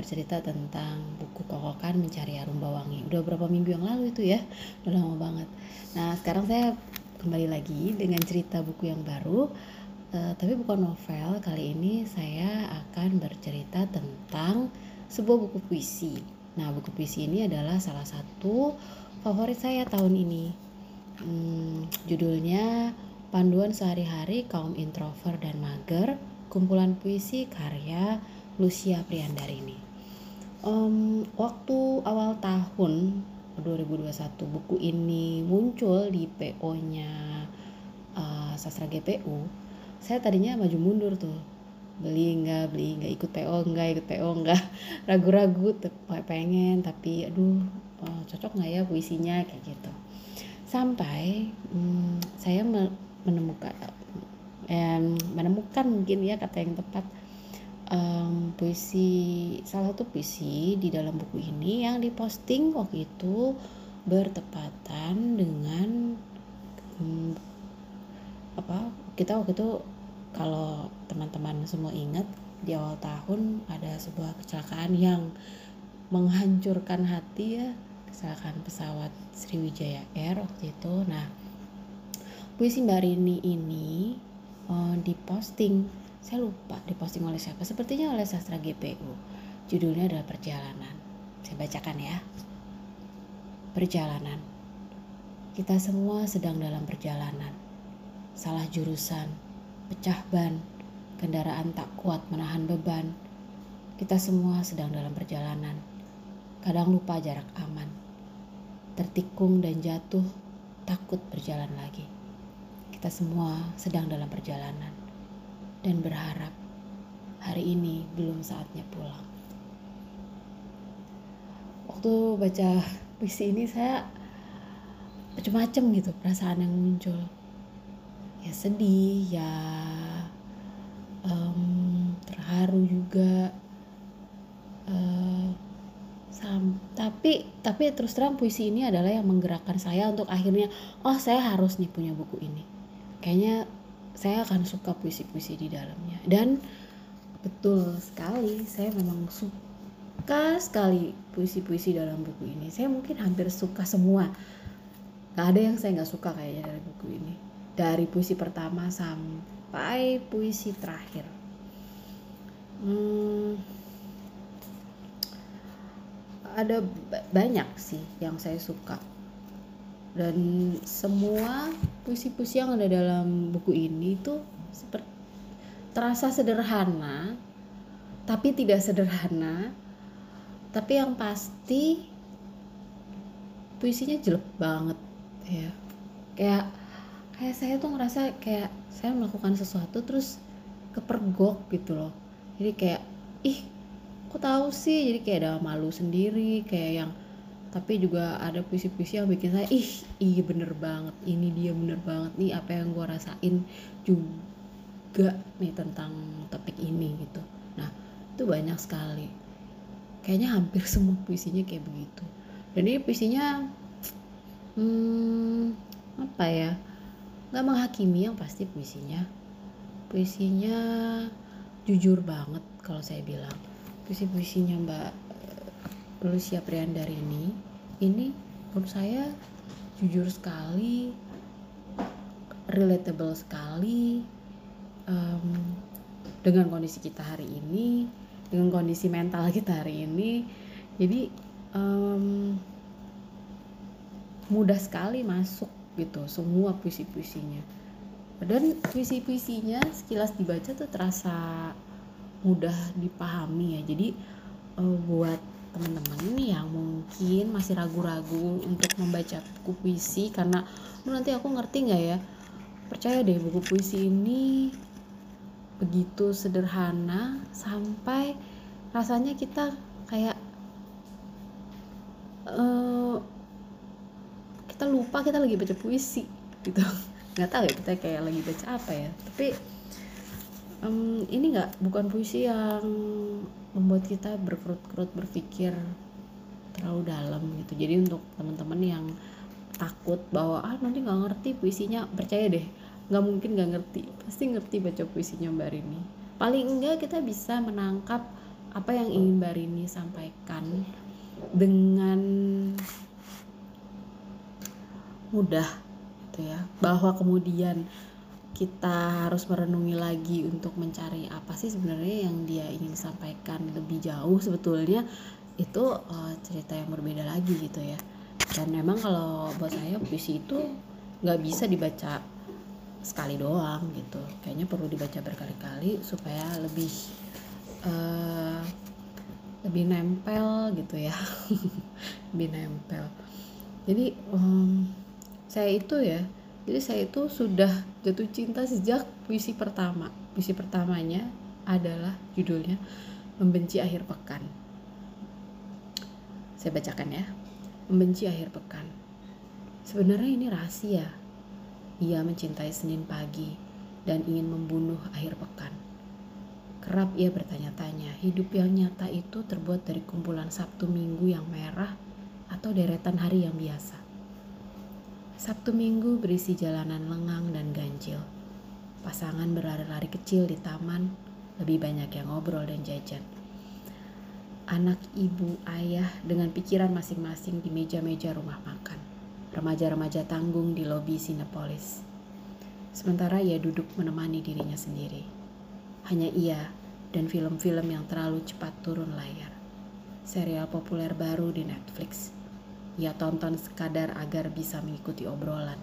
bercerita tentang buku Kokokan Mencari Arumba Wangi. Udah berapa minggu yang lalu itu ya, udah lama banget. Nah, sekarang saya kembali lagi dengan cerita buku yang baru, uh, tapi bukan novel. Kali ini saya akan bercerita tentang sebuah buku puisi. Nah, buku puisi ini adalah salah satu favorit saya tahun ini Hmm, judulnya Panduan Sehari-hari Kaum Introvert dan Mager, kumpulan puisi karya Lucia Priandarini. Um, waktu awal tahun 2021 buku ini muncul di PO-nya uh, Sastra GPU, saya tadinya maju mundur tuh. Beli enggak beli enggak ikut PO enggak ikut PO enggak ragu-ragu pengen tapi aduh uh, cocok nggak ya puisinya kayak gitu. Sampai hmm, saya menemukan eh, menemukan mungkin ya kata yang tepat um, puisi salah satu puisi di dalam buku ini yang diposting waktu itu bertepatan dengan um, apa kita waktu itu kalau teman-teman semua ingat di awal tahun ada sebuah kecelakaan yang menghancurkan hati ya kecelakaan pesawat Sriwijaya Air waktu itu. Nah puisi Mbak Rini ini uh, diposting saya lupa diposting oleh siapa. Sepertinya oleh sastra GPU judulnya adalah perjalanan. Saya bacakan ya. Perjalanan. Kita semua sedang dalam perjalanan. Salah jurusan pecah ban kendaraan tak kuat menahan beban. Kita semua sedang dalam perjalanan. Kadang lupa jarak aman. Tertikung dan jatuh, takut berjalan lagi. Kita semua sedang dalam perjalanan dan berharap hari ini belum saatnya pulang. Waktu baca puisi ini saya macam-macam gitu perasaan yang muncul. Ya sedih, ya um, terharu juga. Uh, tapi tapi terus terang puisi ini adalah yang menggerakkan saya untuk akhirnya oh saya harus nih punya buku ini. Kayaknya saya akan suka puisi-puisi di dalamnya dan betul sekali saya memang suka sekali puisi-puisi dalam buku ini. Saya mungkin hampir suka semua. Gak ada yang saya nggak suka kayaknya dari buku ini. Dari puisi pertama sampai puisi terakhir. Hmm, ada banyak sih yang saya suka dan semua puisi-puisi yang ada dalam buku ini itu terasa sederhana tapi tidak sederhana. Tapi yang pasti puisinya jelek banget ya. Kayak kayak saya tuh ngerasa kayak saya melakukan sesuatu terus kepergok gitu loh. Jadi kayak ih kok tahu sih? Jadi kayak ada malu sendiri kayak yang tapi juga ada puisi-puisi yang bikin saya ih iya bener banget. Ini dia bener banget nih apa yang gue rasain juga nih tentang topik ini gitu. Nah itu banyak sekali. Kayaknya hampir semua puisinya kayak begitu. Dan ini puisinya hmm, apa ya nggak menghakimi yang pasti puisinya. Puisinya jujur banget kalau saya bilang. Puisi-puisinya Mbak Lucia Priandari ini ini menurut saya jujur sekali relatable sekali um, dengan kondisi kita hari ini dengan kondisi mental kita hari ini. Jadi um, mudah sekali masuk gitu semua puisi-puisinya. Dan puisi-puisinya sekilas dibaca tuh terasa mudah dipahami ya. Jadi uh, buat teman-teman yang mungkin masih ragu-ragu untuk membaca buku puisi karena nanti aku ngerti nggak ya? Percaya deh buku puisi ini begitu sederhana sampai rasanya kita kayak uh, kita lupa kita lagi baca puisi gitu. Nggak tahu ya kita kayak lagi baca apa ya. Tapi um, ini nggak bukan puisi yang membuat kita berkerut-kerut berpikir terlalu dalam gitu. Jadi untuk teman-teman yang takut bahwa ah nanti nggak ngerti puisinya percaya deh nggak mungkin nggak ngerti. Pasti ngerti baca puisinya Mbak Rini. Paling enggak kita bisa menangkap apa yang ingin Mbak Rini sampaikan dengan mudah gitu ya. Bahwa kemudian kita harus merenungi lagi untuk mencari apa sih sebenarnya yang dia ingin sampaikan lebih jauh sebetulnya itu uh, cerita yang berbeda lagi gitu ya. Dan memang kalau buat saya puisi itu nggak bisa dibaca sekali doang gitu. Kayaknya perlu dibaca berkali-kali supaya lebih uh, lebih nempel gitu ya. Lebih nempel. Jadi um, saya itu ya jadi saya itu sudah jatuh cinta sejak puisi pertama. Puisi pertamanya adalah judulnya membenci akhir pekan. Saya bacakan ya. Membenci akhir pekan. Sebenarnya ini rahasia. Ia mencintai Senin pagi dan ingin membunuh akhir pekan. Kerap ia bertanya-tanya, hidup yang nyata itu terbuat dari kumpulan Sabtu Minggu yang merah atau deretan hari yang biasa. Sabtu Minggu berisi jalanan lengang dan ganjil. Pasangan berlari-lari kecil di taman, lebih banyak yang ngobrol dan jajan. Anak ibu ayah dengan pikiran masing-masing di meja-meja rumah makan remaja-remaja tanggung di lobi Sinepolis. Sementara ia duduk menemani dirinya sendiri. Hanya ia dan film-film yang terlalu cepat turun layar. Serial populer baru di Netflix. Ia tonton sekadar agar bisa mengikuti obrolan.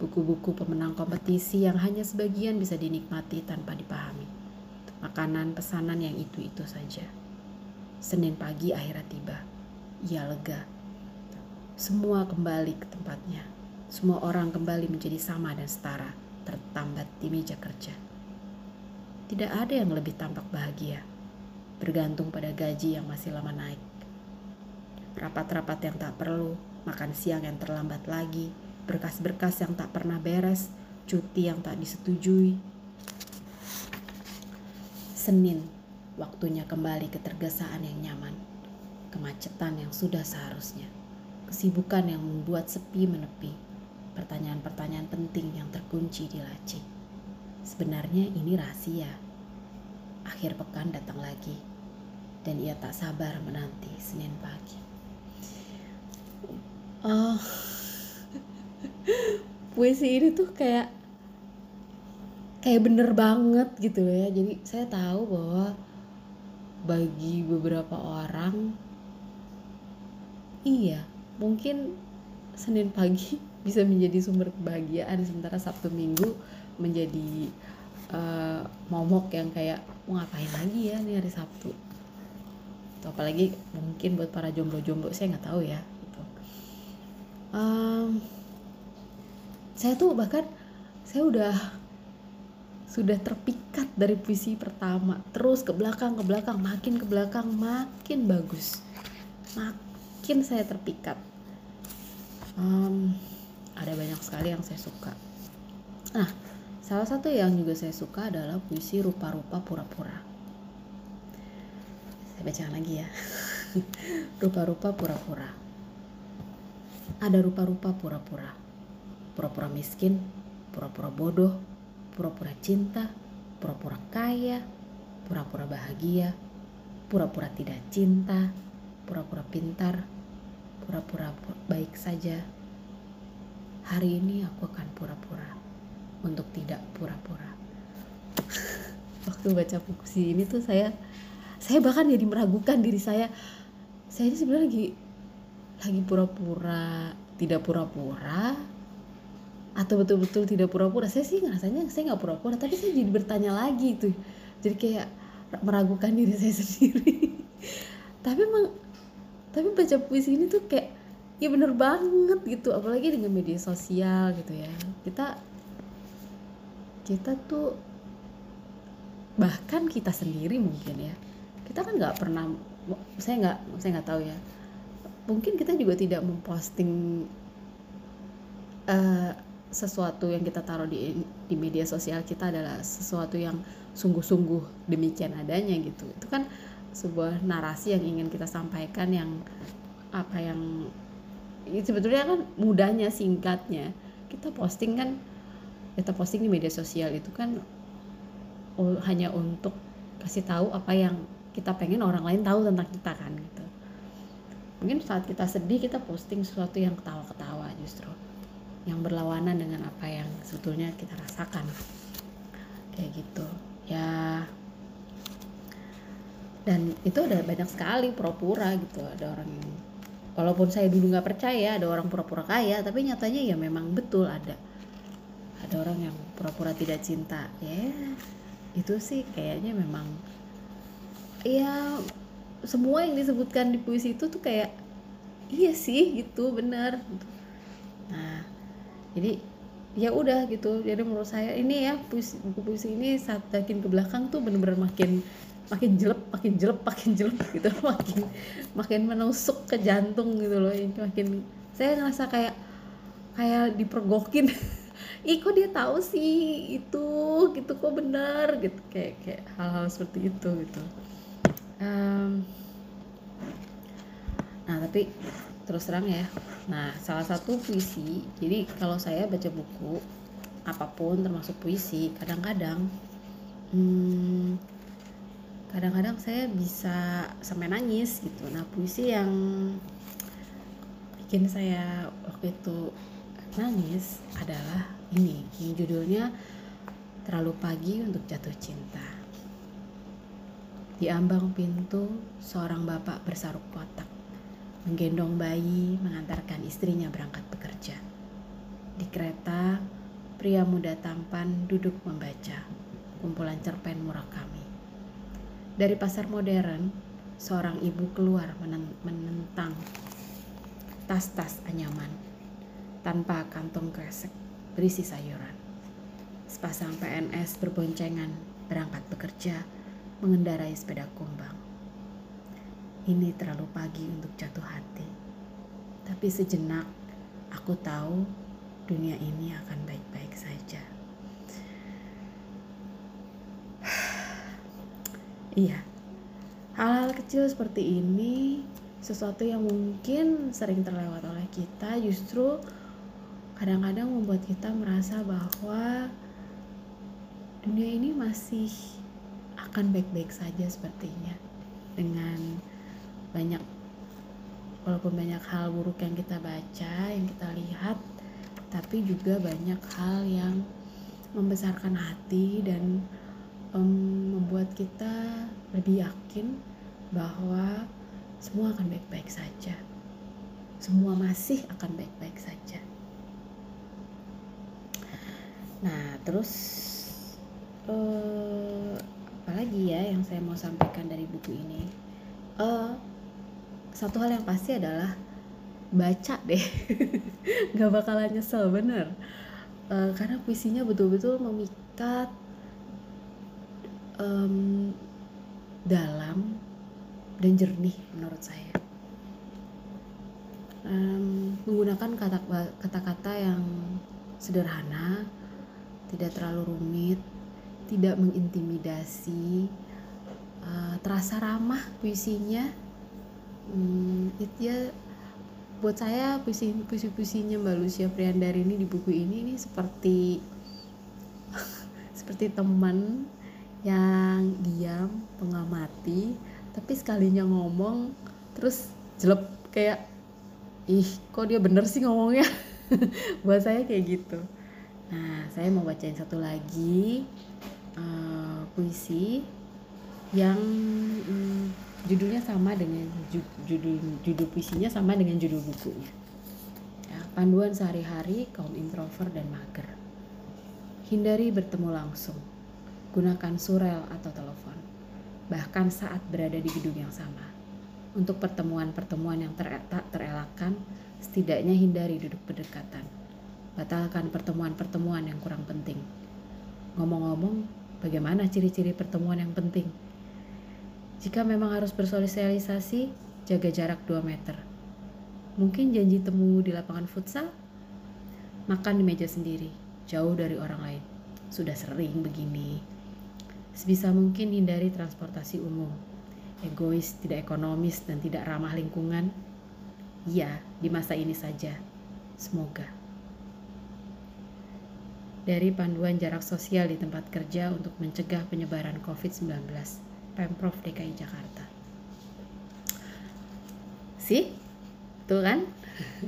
Buku-buku pemenang kompetisi yang hanya sebagian bisa dinikmati tanpa dipahami. Makanan pesanan yang itu-itu saja. Senin pagi akhirnya tiba. Ia lega semua kembali ke tempatnya. Semua orang kembali menjadi sama dan setara, tertambat di meja kerja. Tidak ada yang lebih tampak bahagia, bergantung pada gaji yang masih lama naik. Rapat-rapat yang tak perlu, makan siang yang terlambat lagi, berkas-berkas yang tak pernah beres, cuti yang tak disetujui. Senin, waktunya kembali ke tergesaan yang nyaman, kemacetan yang sudah seharusnya kesibukan yang membuat sepi menepi, pertanyaan-pertanyaan penting yang terkunci di laci. Sebenarnya ini rahasia. Akhir pekan datang lagi, dan ia tak sabar menanti Senin pagi. Oh, puisi ini tuh kayak kayak bener banget gitu ya. Jadi saya tahu bahwa bagi beberapa orang iya mungkin Senin pagi bisa menjadi sumber kebahagiaan sementara Sabtu Minggu menjadi uh, momok yang kayak mau ngapain lagi ya nih hari Sabtu Tuh, apalagi mungkin buat para jomblo-jomblo saya nggak tahu ya. Um, saya tuh bahkan saya udah sudah terpikat dari puisi pertama. Terus ke belakang ke belakang makin ke belakang makin bagus. Makin saya terpikat. Um, ada banyak sekali yang saya suka. Nah salah satu yang juga saya suka adalah puisi rupa-rupa pura-pura. Saya baca lagi ya. Rupa-rupa pura-pura ada rupa-rupa pura-pura pura-pura miskin pura-pura bodoh pura-pura cinta pura-pura kaya pura-pura bahagia pura-pura tidak cinta pura-pura pintar pura-pura baik saja. Hari ini aku akan pura-pura untuk tidak pura-pura. Waktu baca puisi ini tuh saya saya bahkan jadi meragukan diri saya. Saya ini sebenarnya lagi lagi pura-pura tidak pura-pura atau betul-betul tidak pura-pura. Saya sih ngerasanya saya nggak pura-pura, tapi saya jadi bertanya lagi tuh. Jadi kayak meragukan diri saya sendiri. tapi emang tapi baca puisi ini tuh kayak ya bener banget gitu apalagi dengan media sosial gitu ya kita kita tuh bahkan kita sendiri mungkin ya kita kan nggak pernah saya nggak saya nggak tahu ya mungkin kita juga tidak memposting uh, sesuatu yang kita taruh di di media sosial kita adalah sesuatu yang sungguh-sungguh demikian adanya gitu. Itu kan sebuah narasi yang ingin kita sampaikan yang apa yang sebetulnya kan mudahnya singkatnya. Kita posting kan kita posting di media sosial itu kan hanya untuk kasih tahu apa yang kita pengen orang lain tahu tentang kita kan gitu mungkin saat kita sedih kita posting sesuatu yang ketawa-ketawa justru. Yang berlawanan dengan apa yang sebetulnya kita rasakan. Kayak gitu. Ya. Dan itu ada banyak sekali pura-pura gitu. Ada orang yang walaupun saya dulu nggak percaya ada orang pura-pura kaya tapi nyatanya ya memang betul ada. Ada orang yang pura-pura tidak cinta. Ya itu sih kayaknya memang ya semua yang disebutkan di puisi itu tuh kayak iya sih gitu benar. Nah jadi ya udah gitu. Jadi menurut saya ini ya puisi, buku puisi ini saat makin ke belakang tuh bener-bener makin makin jelek makin jelek makin jelek gitu. Makin makin menusuk ke jantung gitu loh. Ini makin saya ngerasa kayak kayak dipergokin. Ih dia tahu sih itu? Gitu kok benar? Gitu kayak kayak hal-hal seperti itu gitu um, nah tapi terus terang ya. Nah salah satu puisi jadi kalau saya baca buku apa pun termasuk puisi kadang-kadang hmm, kadang-kadang saya bisa sampai nangis gitu. Nah puisi yang bikin saya waktu itu nangis adalah ini yang judulnya terlalu pagi untuk jatuh cinta di ambang pintu, seorang bapak bersarung kotak, menggendong bayi, mengantarkan istrinya berangkat bekerja. Di kereta, pria muda tampan duduk membaca kumpulan cerpen murah kami. Dari pasar modern, seorang ibu keluar menentang tas-tas anyaman tanpa kantong kresek berisi sayuran. Sepasang PNS berboncengan berangkat bekerja mengendarai sepeda kumbang. Ini terlalu pagi untuk jatuh hati. Tapi sejenak aku tahu dunia ini akan baik-baik saja. iya, hal-hal kecil seperti ini sesuatu yang mungkin sering terlewat oleh kita justru kadang-kadang membuat kita merasa bahwa dunia ini masih akan baik-baik saja sepertinya. Dengan banyak walaupun banyak hal buruk yang kita baca yang kita lihat tapi juga banyak hal yang membesarkan hati dan um, membuat kita lebih yakin bahwa semua akan baik-baik saja. Semua masih akan baik-baik saja. Nah terus uh, apalagi ya yang saya mau sampaikan dari buku ini? Uh, satu hal yang pasti adalah baca deh. Nggak bakalan nyesel bener. Uh, karena puisinya betul-betul memikat um, dalam dan jernih menurut saya. Um, menggunakan kata-kata yang sederhana tidak terlalu rumit tidak mengintimidasi uh, terasa ramah puisinya. Hmm, itu ya buat saya puisi puisi puisinya Mbak Lucia Priandari ini di buku ini ini seperti seperti teman yang diam mengamati tapi sekalinya ngomong terus jelek kayak ih kok dia bener sih ngomongnya? Buat saya kayak gitu. Nah saya mau bacain satu lagi uh, puisi yang um, judulnya sama dengan judul judul puisinya sama dengan judul bukunya. Ya, panduan sehari-hari kaum introvert dan mager. Hindari bertemu langsung. Gunakan surel atau telepon. Bahkan saat berada di gedung yang sama. Untuk pertemuan-pertemuan yang ter tak terelakkan, setidaknya hindari duduk berdekatan. Batalkan pertemuan-pertemuan yang kurang penting. Ngomong-ngomong, Bagaimana ciri-ciri pertemuan yang penting? Jika memang harus bersosialisasi, jaga jarak 2 meter. Mungkin janji temu di lapangan futsal? Makan di meja sendiri, jauh dari orang lain. Sudah sering begini. Sebisa mungkin hindari transportasi umum. Egois, tidak ekonomis, dan tidak ramah lingkungan. Ya, di masa ini saja. Semoga. Dari panduan jarak sosial di tempat kerja untuk mencegah penyebaran COVID-19, Pemprov DKI Jakarta. Sih? Tuh kan?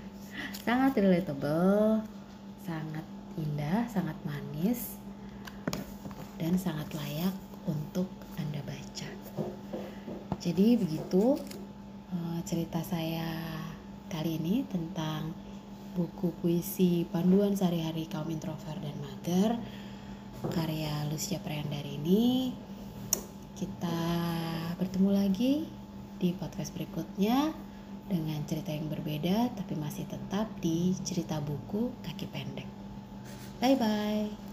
sangat relatable, sangat indah, sangat manis, dan sangat layak untuk Anda baca. Jadi begitu eh, cerita saya kali ini tentang buku puisi panduan sehari-hari kaum introvert dan mager karya Lucia Prayandari ini. Kita bertemu lagi di podcast berikutnya dengan cerita yang berbeda tapi masih tetap di cerita buku kaki pendek. Bye bye